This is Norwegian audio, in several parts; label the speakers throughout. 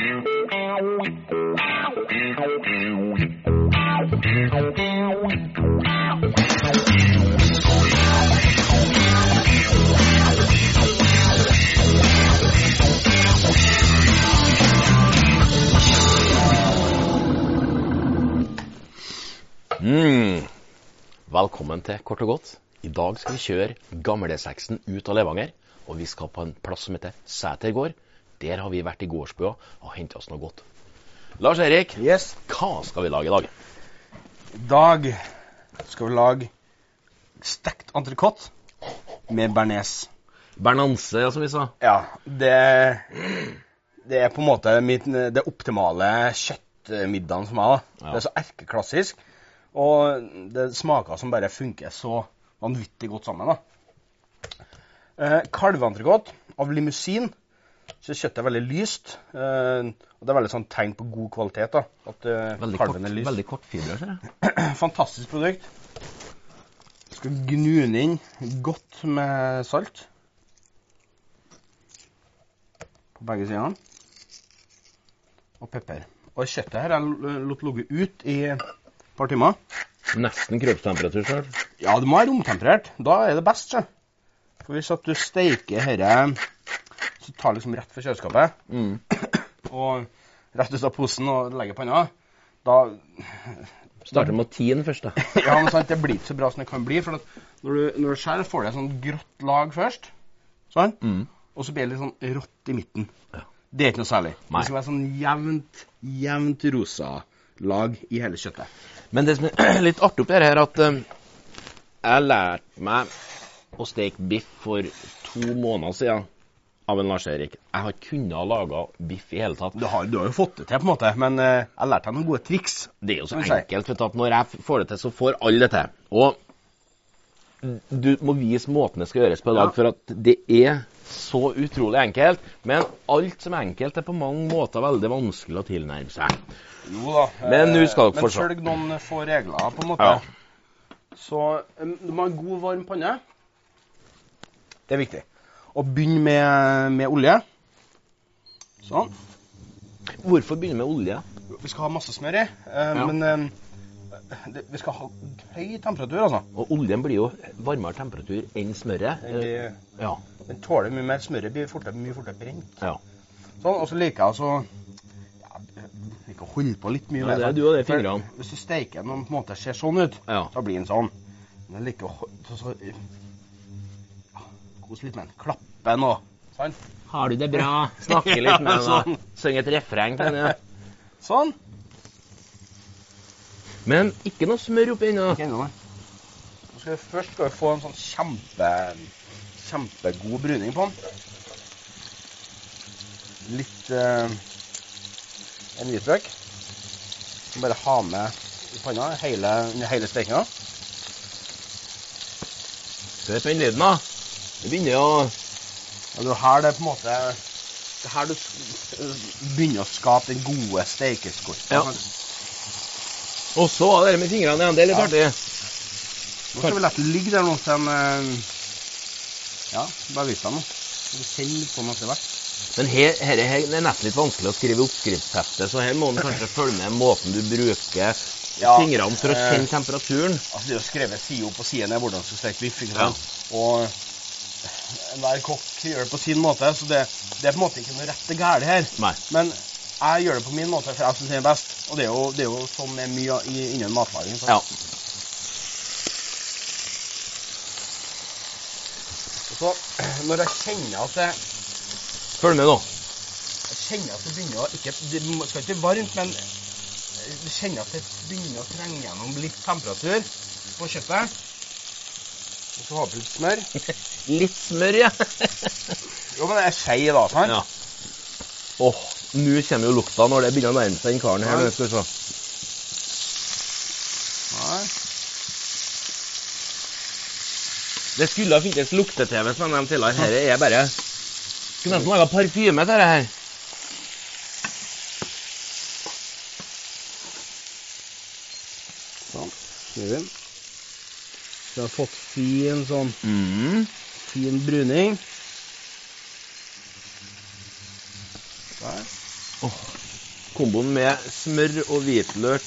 Speaker 1: Mm. Velkommen til Kort og godt. I dag skal vi kjøre gamleseksen ut av Levanger. Og vi skal på en plass som heter Sæter gård. Der har vi vært i gårdsbua og henta oss noe godt. Lars Erik,
Speaker 2: Yes.
Speaker 1: hva skal vi lage i dag?
Speaker 2: I dag skal vi lage stekt entrecôte med bearnés.
Speaker 1: Bernanse, ja, som vi sa.
Speaker 2: Ja, det, det er på en måte mitt, det optimale kjøttmiddagen for meg.
Speaker 1: Ja.
Speaker 2: Det er så erkeklassisk, og det smaker som bare funker så vanvittig godt sammen. da. Eh, Kalveentrecôte av limousin. Så kjøttet er veldig lyst. Eh, og det er veldig sånn tegn på god kvalitet. da, At eh,
Speaker 1: Veldig, kort,
Speaker 2: kalven er lyst.
Speaker 1: veldig kortfibra, ser jeg.
Speaker 2: Fantastisk produkt. Skal gnu den inn godt med salt. På begge sidene. Og pepper. Og kjøttet her er latt ligge ut i et par timer.
Speaker 1: Nesten kroppstemperatur sjøl?
Speaker 2: Ja, det må være romtemperert. Da er det best, sjø. For hvis at du steiker dette så tar liksom rett fra kjøleskapet
Speaker 1: Mm.
Speaker 2: og rett ut av posen og legger panna, da
Speaker 1: Starter med tien først, da.
Speaker 2: Ja, men sant, det blir ikke så bra som det kan bli. For at når du, når du skjærer, får du et sånn grått lag først. Sånn.
Speaker 1: Mm.
Speaker 2: Og så blir det litt sånn rått i midten.
Speaker 1: Ja.
Speaker 2: Det er ikke noe særlig.
Speaker 1: Nei.
Speaker 2: Det skal være sånn jevnt, jevnt rosa lag i hele kjøttet.
Speaker 1: Men det som er litt artig oppi her, er at eh, jeg lærte meg å steke biff for to måneder siden av en Lars Erik. Jeg har kunnet ha laga biff i hele tatt.
Speaker 2: Du har, du har jo fått det til, på en måte, men uh, jeg lærte deg noen gode triks.
Speaker 1: Det er jo så enkelt. vet du, at Når jeg får det til, så får alle det til. Og du må vise måten det skal gjøres på i dag,
Speaker 2: Ja.
Speaker 1: for at det er så utrolig enkelt. Men alt som er enkelt, er på mange måter veldig vanskelig å tilnærme seg.
Speaker 2: Jo da.
Speaker 1: Men nå skal dere
Speaker 2: men
Speaker 1: få se.
Speaker 2: følg noen få regler, på en måte.
Speaker 1: Ja.
Speaker 2: Så eh, du må ha en god, varm panne. Det er viktig. Og begynne med, med olje. Sånn.
Speaker 1: Hvorfor begynne med olje?
Speaker 2: Vi skal ha masse smør i, eh,
Speaker 1: Ja.
Speaker 2: men eh, det, vi skal ha høy temperatur, altså.
Speaker 1: Og oljen blir jo varmere temperatur enn smøret.
Speaker 2: Den, blir,
Speaker 1: Ja.
Speaker 2: den tåler mye mer. Smøret blir fortere, mye fortere brent.
Speaker 1: ja.
Speaker 2: Sånn, og så liker jeg altså ja, liker å holde på litt mye
Speaker 1: Ja,
Speaker 2: med
Speaker 1: det er du og det fingrene.
Speaker 2: Hvis du steiker den og på en måte ser sånn ut, så blir den sånn. Men jeg liker å holde så, så, Kose litt med den. Klappe den og sånn.
Speaker 1: Har du det bra? Snakke litt med den.
Speaker 2: sånn.
Speaker 1: Synge et refreng til henne.
Speaker 2: Sånn.
Speaker 1: Men ikke noe smør oppi ennå.
Speaker 2: Skal vi først skal vi få en sånn kjempe, kjempegod bruning på den. Litt eh, en hvitløk. Bare ha med i panna hele, hele stekinga.
Speaker 1: Hør på den lyden, da. Det begynner å
Speaker 2: ja, det er her det på en måte Det er her du begynner å skape den gode steikeskorpa.
Speaker 1: Ja. Og så var det med fingrene igjen. Det er litt
Speaker 2: Ja.
Speaker 1: artig.
Speaker 2: Nå skal vi la det ligge der nå til en eh, Ja, bare vis deg nå. Så litt på den etter hvert.
Speaker 1: Men her, her, her er nesten litt vanskelig å skrive oppskriftsheftet, så her må en kanskje følge med måten du bruker
Speaker 2: Ja,
Speaker 1: fingrene for å
Speaker 2: eh,
Speaker 1: kjenne temperaturen.
Speaker 2: Altså, det er jo skrevet side opp på side ned hvordan du skal steke biff. Ja. Og enhver kokk gjør det på sin måte, så det, det er på en måte ikke noe rett og galt her.
Speaker 1: Nei.
Speaker 2: Men jeg gjør det på min måte, for jeg syns det er best. Og det er jo, det er jo sånn med mye i- innen matlaging. Så.
Speaker 1: Ja.
Speaker 2: Så, når jeg kjenner at det,
Speaker 1: Følg med nå.
Speaker 2: jeg kjenner at det begynner å ikke, Det skal ikke bli varmt, men jeg kjenner at det begynner å trenge gjennom litt temperatur på kjøttet. Og så har litt smør.
Speaker 1: Litt smør, ja.
Speaker 2: Jo, men det er skei da, sant?
Speaker 1: ja. Åh, nå kommer jo lukta når det begynner å nærme seg den karen her. Nei. Skal vi se.
Speaker 2: Nei.
Speaker 1: Det skulle ha finnes lukte-TV, som jeg nevnte tidligere. Her er bare Skulle nesten laga parfyme til dette her.
Speaker 2: Sånn. Snur den. Så jeg har fått fin sånn
Speaker 1: Mm.
Speaker 2: Fin bruning. Der.
Speaker 1: Komboen med smør og hvitløk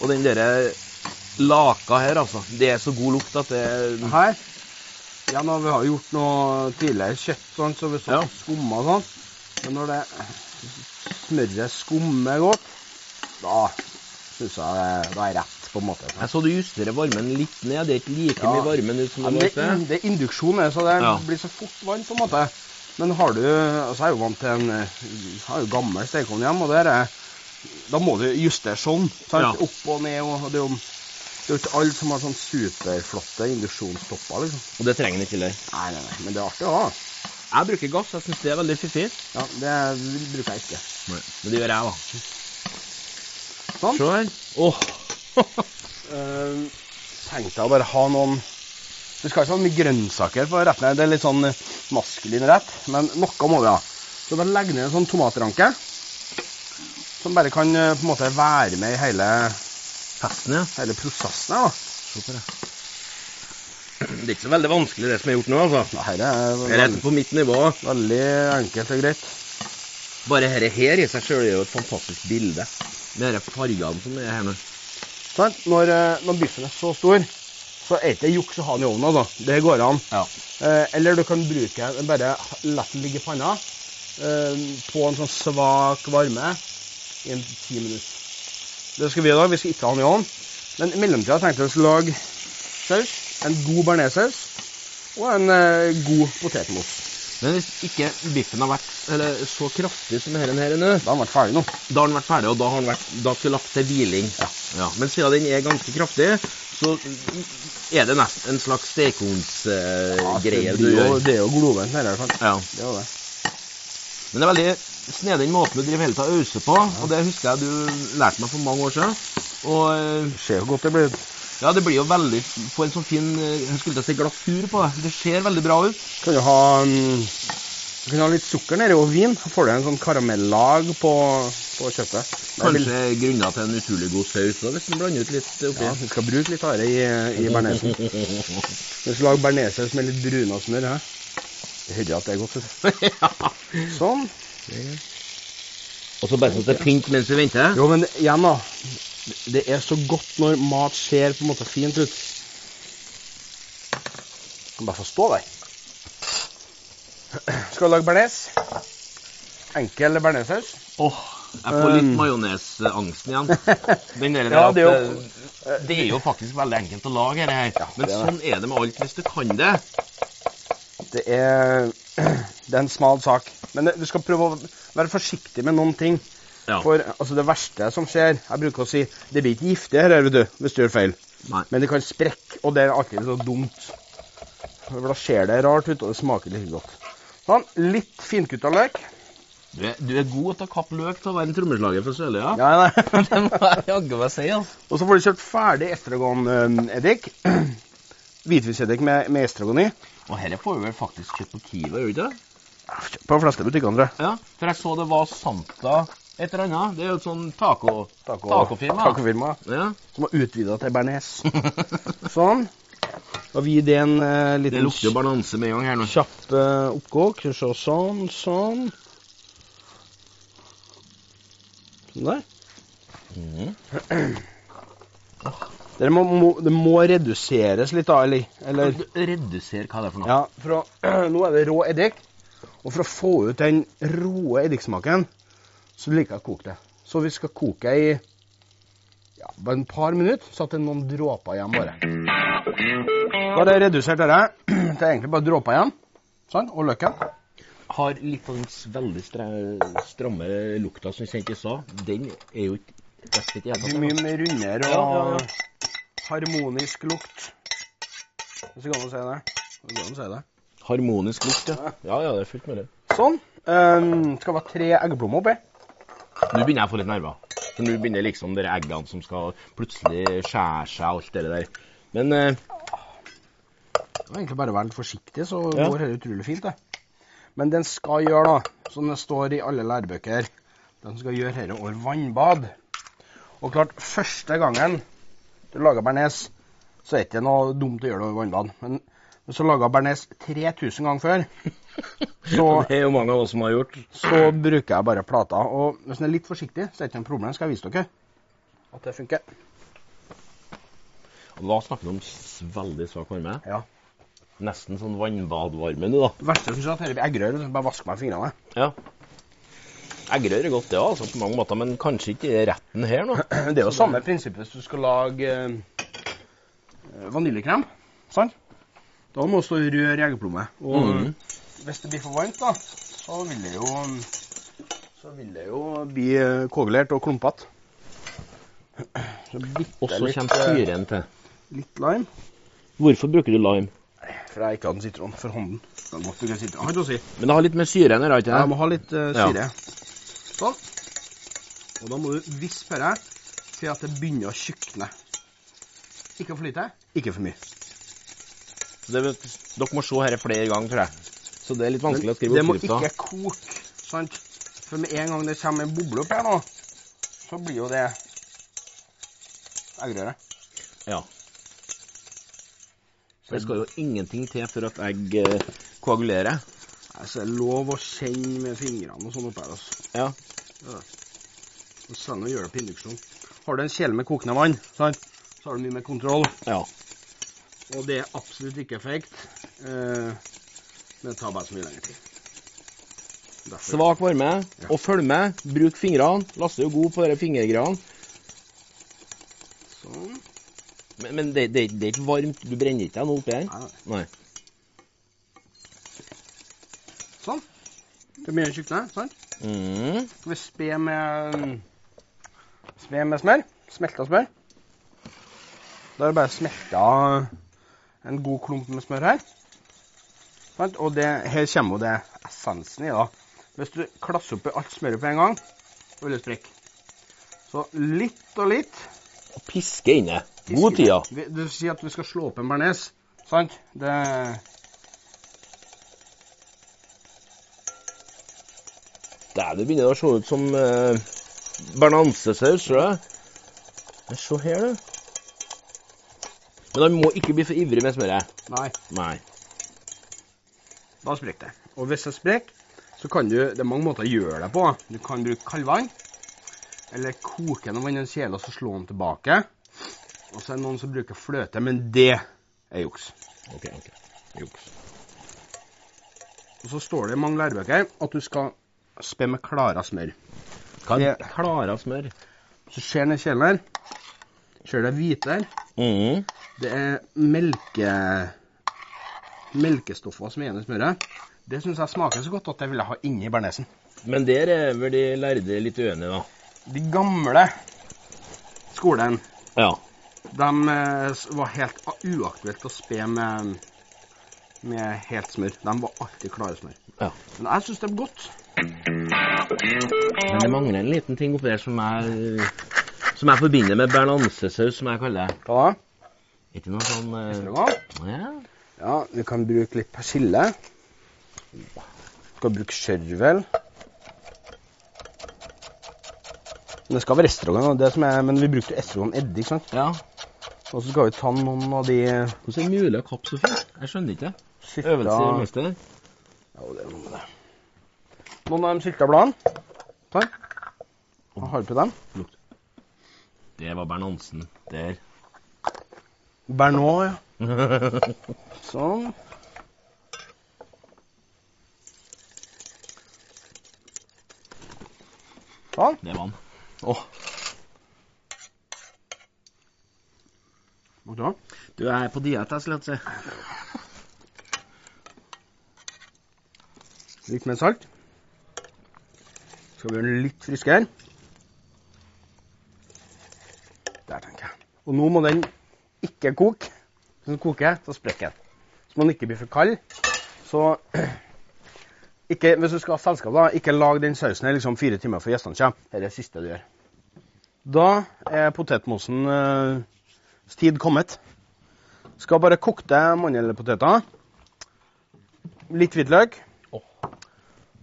Speaker 1: og den derre laka her, altså. Det er så god lukt at det
Speaker 2: Her Ja, nå, vi har gjort noe tidligere kjøtt sånn, så vi så
Speaker 1: Ja.
Speaker 2: skumma sånn. Men når det smøret skummer godt, da syns jeg det, er rett, på en måte.
Speaker 1: Jeg så du justerer varmen litt ned. Det er ikke like
Speaker 2: Ja.
Speaker 1: mye varme nå som
Speaker 2: Ja,
Speaker 1: det var
Speaker 2: det, det er induksjon, så det
Speaker 1: Ja.
Speaker 2: blir så fort vann, på en måte. Men har du Altså, jeg er jo vant til en eh, har jo gammel stekeovn hjemme, og der er Da må du justere sånn.
Speaker 1: Ja.
Speaker 2: Opp og ned. og Det er jo det er jo ikke alle som har sånn superflotte induksjonstopper, liksom.
Speaker 1: Og det trenger den ikke heller.
Speaker 2: Nei, nei, nei, men det er artig å ha.
Speaker 1: Jeg bruker gass. Jeg syns det er veldig fiffig.
Speaker 2: Ja, det bruker jeg ikke.
Speaker 1: Men det gjør jeg, da.
Speaker 2: Sånn.
Speaker 1: Se her. Åh.
Speaker 2: Uh, tenkte jeg å bare ha noen Det skal ikke være mye grønnsaker på retten. her. Det er litt sånn eh, maskulin rett, men noe må vi ha. Så da legger jeg ned en sånn tomatranke som bare kan eh, på en måte være med i hele,
Speaker 1: Festen, ja.
Speaker 2: hele prosessen. her, da.
Speaker 1: Se på det. Det er ikke så veldig vanskelig, det som er gjort nå, altså.
Speaker 2: Ja, Her er
Speaker 1: Det er på mitt nivå.
Speaker 2: veldig enkelt og greit.
Speaker 1: Bare dette her i seg sjøl er jo et fantastisk bilde. Med disse fargene som er her nå.
Speaker 2: Sant? Når, eh, når biffen er så stor, så er det ikke juks å ha den i ovnen. altså. Det går an.
Speaker 1: Ja.
Speaker 2: Eh, eller du kan bruke bare la den ligge i panna eh, på en sånn svak varme i en ti minutter. Det skal vi da. Vi skal ikke ha den i ovnen. Men i mellomtida tenkte jeg å lage saus. En god bearnéssaus og en god potetmos.
Speaker 1: Men hvis ikke biffen har vært eller, så kraftig som denne her nå,
Speaker 2: Da har den vært ferdig nå.
Speaker 1: da har den vært ferdig, og da har den vært, da skal lagt til hviling.
Speaker 2: Ja.
Speaker 1: Men siden den er ganske kraftig, så er det nesten en slags
Speaker 2: Ja,
Speaker 1: stekeovnsgreie
Speaker 2: ja,
Speaker 1: du gjør.
Speaker 2: det er jo glovarmt i hvert fall.
Speaker 1: Ja.
Speaker 2: Det er det.
Speaker 1: Men det er veldig snedig måten du driver hele tida ause på, og det husker jeg du lærte meg for mange år siden. Og eh,
Speaker 2: ser jo godt det blir ut.
Speaker 1: ja, det blir jo veldig Få en sånn fin eh, Jeg skulle si glasur på det. Det ser veldig bra ut.
Speaker 2: Kan du ha, mm, du kan ha litt sukker nedi og vin. Så får du en sånn karamellag på, på kjøttet. Det vil-
Speaker 1: Kanskje grunner til en utrolig god saus òg, hvis du blander ut litt oppi.
Speaker 2: Ja, vi skal bruke litt av det i, i bearnésen. Du skal lage bearnéssaus med litt bruna smør. Hæ? Det hører at det er godt. vet
Speaker 1: ja.
Speaker 2: Sånn.
Speaker 1: Og så bare sånn at det er pynt mens vi venter.
Speaker 2: Jo, men igjen, da. Det er så godt når mat ser på en måte fint ut. Kan bare få stå der. Skal lage bearnés? Enkel bearnéssaus.
Speaker 1: Åh, jeg får litt
Speaker 2: Um.
Speaker 1: majonesangsten igjen. Den der,
Speaker 2: Ja, det er
Speaker 1: jo,
Speaker 2: jo-
Speaker 1: det er jo faktisk veldig enkelt å lage dette her.
Speaker 2: Ja,
Speaker 1: Men
Speaker 2: det er det.
Speaker 1: sånn er det med alt hvis du kan det.
Speaker 2: Det er, det er en smal sak. Men det- du skal prøve å være forsiktig med noen ting.
Speaker 1: Ja.
Speaker 2: For altså, det verste som skjer Jeg bruker å si det blir ikke giftig her, vet du, hvis du gjør feil.
Speaker 1: Nei.
Speaker 2: Men det kan sprekke, og det er alltid så dumt. For da ser det rart ut, og det smaker litt godt. Sånn, Litt finkutta løk.
Speaker 1: Du er, du er god til å kappe løk til å være trommeslager fra Sørlia.
Speaker 2: Ja, nei.
Speaker 1: det må jeg jaggu meg si, altså.
Speaker 2: Og så får du kjøpt ferdig estragon-eddik. Hvitvinseddik med, med estragon i.
Speaker 1: Og dette får vi vel faktisk kjøpt på Kiva, gjør du ikke det?
Speaker 2: På de fleste butikkene, tror jeg.
Speaker 1: Ja, for jeg så det var Santa et eller annet. Det er jo et sånn taco...
Speaker 2: Taco-
Speaker 1: Tacofirma.
Speaker 2: Tacofirma.
Speaker 1: Ja.
Speaker 2: Som har utvida til bearnés. sånn. Da vi det en eh,
Speaker 1: Det
Speaker 2: liten
Speaker 1: lukter balanse med en gang her nå.
Speaker 2: kjapp eh, oppgåk. Så sånn, sånn. Sånn der.
Speaker 1: Mm.
Speaker 2: Det må, må, det må reduseres litt, da, eller? eller
Speaker 1: du Redusere hva det er for noe.
Speaker 2: ja, for å, Nå er det rå eddik. Og for å få ut den rå eddiksmaken, så liker jeg å koke det. Så vi skal koke i ja, bare en par minutter, så at det er noen dråper igjen bare. Da har jeg redusert dette til egentlig bare dråper igjen. Sånn, og løken.
Speaker 1: Har litt av den veldig stre- stramme lukta som vi kjente i stad. Den er jo ikke best i det hele tatt.
Speaker 2: mye mer rundere og
Speaker 1: ja, ja.
Speaker 2: harmonisk lukt. Hvis det går an å si det. Det går an å si det.
Speaker 1: Harmonisk lukt, ja. Ja, ja, det er fullt mulig.
Speaker 2: Sånn. Um, skal være tre eggplommer oppi.
Speaker 1: Nå begynner jeg å få litt nerver. For nå begynner liksom de eggene som skal plutselig skjære seg alt det der. Men eh,
Speaker 2: Det var egentlig bare være litt forsiktig, så
Speaker 1: Ja.
Speaker 2: går dette utrolig fint. det. Men den skal gjøre, da, som det står i alle lærebøker, den skal gjøre dette over vannbad. Og klart, første gangen du lager bearnés, så er det ikke noe dumt å gjøre det over vannbad. Men Hvis du laga bearnés 3000 ganger før, så,
Speaker 1: Det er jo mange av oss som har gjort.
Speaker 2: så bruker jeg bare plata. Og hvis den er litt forsiktig, så er det ikke noe problem. Skal jeg vise dere at det funker.
Speaker 1: Og da snakker du om veldig svak varme.
Speaker 2: Ja.
Speaker 1: Nesten sånn vannbadvarme nå, da.
Speaker 2: Det verste syns jeg at dette eggerør. så Bare vask meg i fingrene.
Speaker 1: Ja. Eggerør er godt, det, altså, på mange måter, men kanskje ikke retten her nå.
Speaker 2: Det er jo samme prinsippet hvis du skal lage eh, vaniljekrem. Sant? Da må du stå og røre i eggeplomme. Og
Speaker 1: mm.
Speaker 2: hvis det blir for varmt, da, så vil det jo så vil det jo bli kogelert og klumpete.
Speaker 1: Og så kommer
Speaker 2: eh,
Speaker 1: syren til.
Speaker 2: Litt lime.
Speaker 1: Hvorfor bruker du lime?
Speaker 2: For jeg ikke hadde sitron for hånden. Da måtte jeg sitron. Har si.
Speaker 1: Men det har litt med syre å gjøre, Ja,
Speaker 2: Jeg
Speaker 1: det?
Speaker 2: må ha litt uh,
Speaker 1: Ja.
Speaker 2: Sånn. Og da må du vispe det til at det begynner å tjukne. Ikke for lite, ikke for mye.
Speaker 1: Det, dere må se dette flere ganger, tror jeg. Så det er litt
Speaker 2: Men
Speaker 1: vanskelig å skrive
Speaker 2: det må
Speaker 1: oppskrifta.
Speaker 2: ikke koke, sant? For med en gang det kommer en boble opp her nå, så blir jo det eggerøre.
Speaker 1: Ja. Det skal jo ingenting til for at egg eh, koagulerer.
Speaker 2: Altså, det er lov å kjenne med fingrene og sånn oppi her. Altså.
Speaker 1: Ja.
Speaker 2: Og Selv å gjøre det på induksjon. Har du en kjele med kokende vann, sant? så har du mye mer kontroll.
Speaker 1: ja.
Speaker 2: Og det er absolutt ikke fake. Eh, men det tar bare så mye lengre tid. Derfor.
Speaker 1: Svak varme, og følg med. Bruk fingrene. Lasse er jo god på de fingergreiene.
Speaker 2: Sånn.
Speaker 1: Men, det, det, det er ikke varmt. Du brenner ikke deg nå oppi her?
Speaker 2: Nei, sånn. Det blir her, sant?
Speaker 1: Mm.
Speaker 2: Skal vi spe med Spe med smør. Smelta smør. Da er det bare smelta en god klump med smør her. Sant? Og det, her kommer jo det essensen i. da. Hvis du klasser oppi alt smøret på en gang, vil du sprekke. Så litt og litt.
Speaker 1: Og piske inne. God tid, ja.
Speaker 2: Du sier at vi skal slå opp en bearnés. Sant? Det
Speaker 1: Der det begynner å se ut som eh, bernansesaus. ser du? det. Se her, du. Men han må ikke bli for ivrig med smøret.
Speaker 2: Nei,
Speaker 1: Nei.
Speaker 2: da sprekker det. Og hvis det sprekker, så kan du Det er mange måter å gjøre det på. Du kan bruke kaldvann. Eller koke noe vann i en kjele og så slå den tilbake. Og så er det noen som bruker fløte, men det er juks.
Speaker 1: OK. ok. Juks.
Speaker 2: Og så står det i mange lærebøker at du skal spe med klara smør.
Speaker 1: Hva
Speaker 2: er
Speaker 1: Klara smør?
Speaker 2: Så ser ned kjelen her. Ser det hvite her.
Speaker 1: Mm.
Speaker 2: Det er melke... melkestoffer som er igjen i smøret. Det syns jeg smaker så godt at jeg ville ha inni bearnésen.
Speaker 1: Men der er vel de lærde litt uenige, da.
Speaker 2: De gamle skolen,
Speaker 1: Ja.
Speaker 2: De eh, var helt uaktuelt å spe med, med helt smør. De var alltid klare smør.
Speaker 1: Ja.
Speaker 2: Men jeg syns det er godt.
Speaker 1: Men det mangler en liten ting oppi der som jeg, som jeg forbinder med bernansesaus, som jeg kaller det.
Speaker 2: Hva da?
Speaker 1: Ikke noe sånn
Speaker 2: uh...
Speaker 1: Ja.
Speaker 2: Ja, vi kan bruke litt persille. Skal bruke skjørvel. Men Det skal være estragon, og det som men vi brukte estragon eddik. sant?
Speaker 1: ja.
Speaker 2: Og så skal vi ta noen av de
Speaker 1: Hvordan er det mulig å kappe så fint? Jeg skjønner ikke.
Speaker 2: sylta
Speaker 1: Øvelse i mester.
Speaker 2: Ja, det er noe med det. Noen av de sylta bladene. Sånn. Hva har du på dem?
Speaker 1: Det var Bernansen. Der.
Speaker 2: Bernot, ja. Sånn. Sånn.
Speaker 1: Det var han. Åh,
Speaker 2: Og da?
Speaker 1: du er på diett, jeg skulle si.
Speaker 2: Litt mer salt. Skal vi gjøre den litt friskere. Der, tenker jeg. Og nå må den ikke koke. Hvis den koker, så sprekker den. Så må den ikke bli for kald. Så ikke, hvis du skal ha selskap, da, ikke lag den sausen her liksom fire timer før gjestene kommer. Det er det siste du gjør. Da er potetmosen eh, tid kommet. Skal bare kokte mandelpoteter. Litt hvitløk.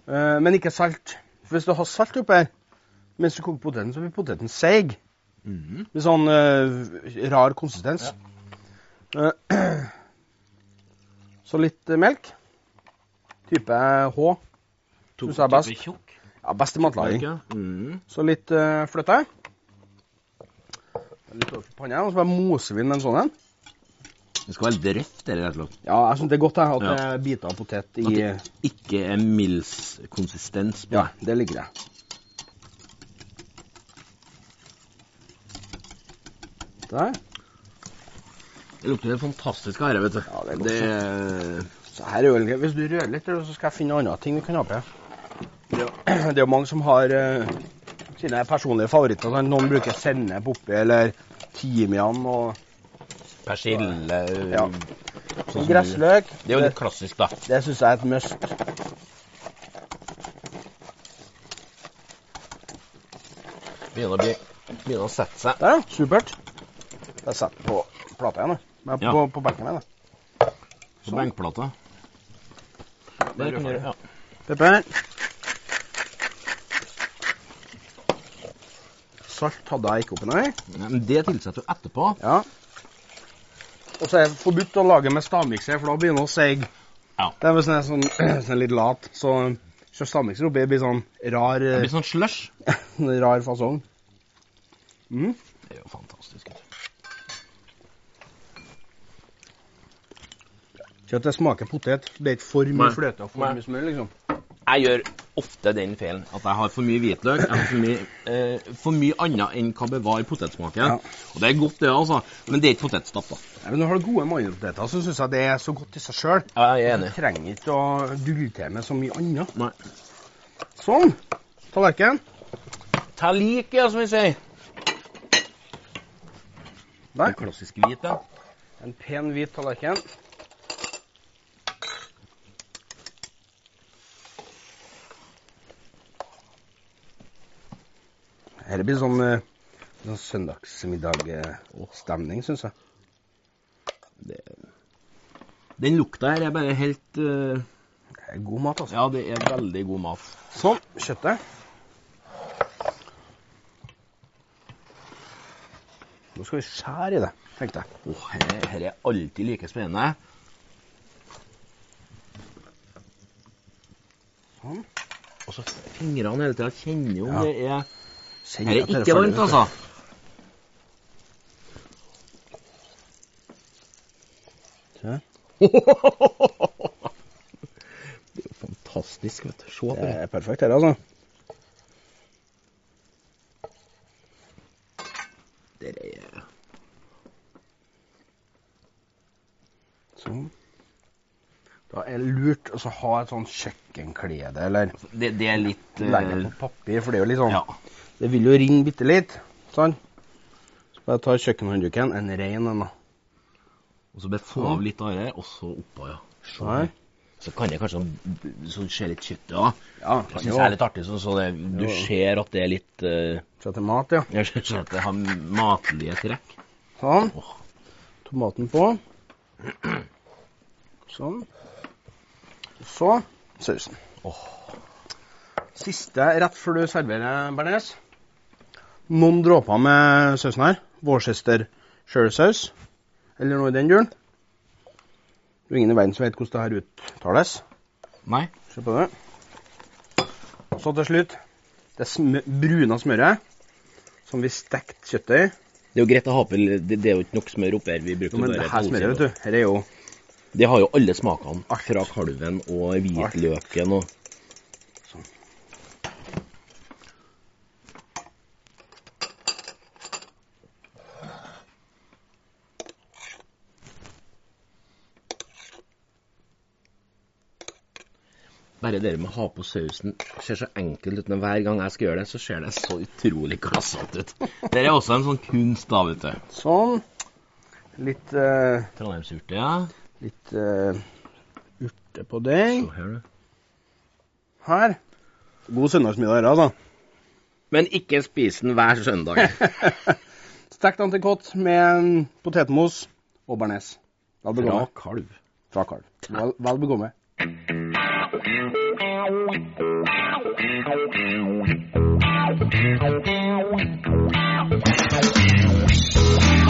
Speaker 2: Eh, men ikke salt. For hvis du har salt oppi her mens du koker poteten, så blir poteten seig.
Speaker 1: Mhm.
Speaker 2: Med sånn eh, rar konsistens. Eh, Så litt eh, melk. Type H. Synes jeg er best. Ja, best i matlaging.
Speaker 1: Ja. Mm.
Speaker 2: Så litt uh, fløte. Litt over panna, og så bare moser vi med en sånn en.
Speaker 1: Det skal være drøft, eller rett og slett.
Speaker 2: Ja, jeg syns det er godt jeg, at
Speaker 1: Ja.
Speaker 2: det er biter av potet i
Speaker 1: At det ikke er Mills konsistens. på
Speaker 2: Ja, det liker jeg. Der.
Speaker 1: Det lukter fantastisk her, vet du.
Speaker 2: Ja, det er godt,
Speaker 1: det.
Speaker 2: Så her er Hvis du rører litt, så skal jeg finne andre ting vi kan ha på. Det jo- det er jo mange som har eh, sine personlige favoritter. Sånn. Noen bruker sennep oppi, eller timian og
Speaker 1: Persille
Speaker 2: Ja.
Speaker 1: sånn
Speaker 2: gressløk.
Speaker 1: du- Det er jo litt klassisk, da.
Speaker 2: Det syns jeg er et must.
Speaker 1: Begynner å, bli, begynner å sette seg.
Speaker 2: Der, ja. Supert. Jeg setter på plata igjen, jeg.
Speaker 1: Ja.
Speaker 2: På, på benken igjen.
Speaker 1: På
Speaker 2: Sånn.
Speaker 1: benkplata. Det kan du gjøre, ja.
Speaker 2: Pepper. Salt hadde jeg ikke oppi. Nei,
Speaker 1: Men det tilsetter du etterpå.
Speaker 2: Ja. Og så er det forbudt å lage med stavmikser, for da begynner det å seige.
Speaker 1: Ja.
Speaker 2: Det er hvis den er sånn, sånn litt lat, så kjør stavmikser oppi, det blir sånn rar,
Speaker 1: Det blir sånn slush.
Speaker 2: rar fasong. Mm.
Speaker 1: Det er jo fantastisk.
Speaker 2: det smaker potet. Det er ikke for mye fløte og for mye smør, liksom.
Speaker 1: Jeg gjør ofte den feilen at jeg har for mye hvitløk. Jeg har for mye, eh, for mye annet enn hva bevarer potetsmaken.
Speaker 2: Ja.
Speaker 1: Og det er godt, det, altså. Men det er ikke potetstapp, da.
Speaker 2: Ja, men Når du har gode mandelpoteter, så syns jeg det er så godt i seg sjøl.
Speaker 1: Ja, jeg er
Speaker 2: Du trenger ikke å dulle til med så mye annet.
Speaker 1: Nei.
Speaker 2: Sånn. Tallerken.
Speaker 1: Ta like, ja, som vi sier.
Speaker 2: Der.
Speaker 1: En klassisk hvit, ja.
Speaker 2: En pen, hvit tallerken. Dette blir sånn, eh, sånn søndagsmiddagstemning, syns jeg.
Speaker 1: Det... Den lukta her er bare helt uh,
Speaker 2: Det er god mat, altså.
Speaker 1: Ja, det er veldig god mat.
Speaker 2: Sånn. Kjøttet. Nå skal vi skjære i det, tenkte jeg.
Speaker 1: Åh, her, er- her er alltid like spennende.
Speaker 2: Sånn.
Speaker 1: Og så fingrene hele tida kjenner om
Speaker 2: Ja.
Speaker 1: det er
Speaker 2: Kjenner
Speaker 1: Her er ikke varmt, altså.
Speaker 2: Se.
Speaker 1: Det er jo fantastisk, vet du. Se på
Speaker 2: Det
Speaker 1: det.
Speaker 2: er perfekt, her, altså.
Speaker 1: Det er
Speaker 2: Sånn. Da er det lurt å ha et sånn kjøkkenklede, eller
Speaker 1: det, det er litt eh,
Speaker 2: legge på papir, for det er jo litt sånn
Speaker 1: Ja.
Speaker 2: Det vil jo renne bitte litt, sånn. Så bare ta kjøkkenhåndduken, en ren en, da.
Speaker 1: Og så bare få av litt av det, og så oppå, ja. Sånn. Så kan det kanskje så se litt kjøtt, ja.
Speaker 2: Ja,
Speaker 1: Det syns jeg er litt artig. Så, så det, du
Speaker 2: Jo.
Speaker 1: ser at det er litt uh,
Speaker 2: Så er mat, ja.
Speaker 1: Jeg ser at det har matlige trekk.
Speaker 2: Sånn.
Speaker 1: Oh.
Speaker 2: Tomaten på. Sånn. Så sausen. Siste rett før du serverer bearnés. Noen dråper med sausen her. Vårsøster saus. Eller noe i den duren. Det er ingen i verden som vet hvordan det her uttales.
Speaker 1: Nei.
Speaker 2: Se på det. Så til slutt det smø bruna smøret som vi stekte kjøttet i.
Speaker 1: Det er jo greit å ha på det, det er jo ikke nok smør oppi her. Vi brukte
Speaker 2: Jo, men det her
Speaker 1: et
Speaker 2: smøret, vet du, her er jo
Speaker 1: Det har jo alle smakene. Fra kalven og hvitløken og Bare det med å ha på sausen ser så enkelt ut. Men hver gang jeg skal gjøre det, så ser det så utrolig klassete ut. Det er også en sånn kunst, da, vet du.
Speaker 2: sånn. Litt, uh,
Speaker 1: Trondheimsurte, ja.
Speaker 2: litt uh, urte på deg.
Speaker 1: Se her, du.
Speaker 2: Her. God søndagsmiddag, altså.
Speaker 1: Men ikke spis den hver søndag.
Speaker 2: Stekt antikott med potetmos og bearnés.
Speaker 1: Fra kalv.
Speaker 2: Fra kalv. Vel, vel bekomme.
Speaker 3: Thank you.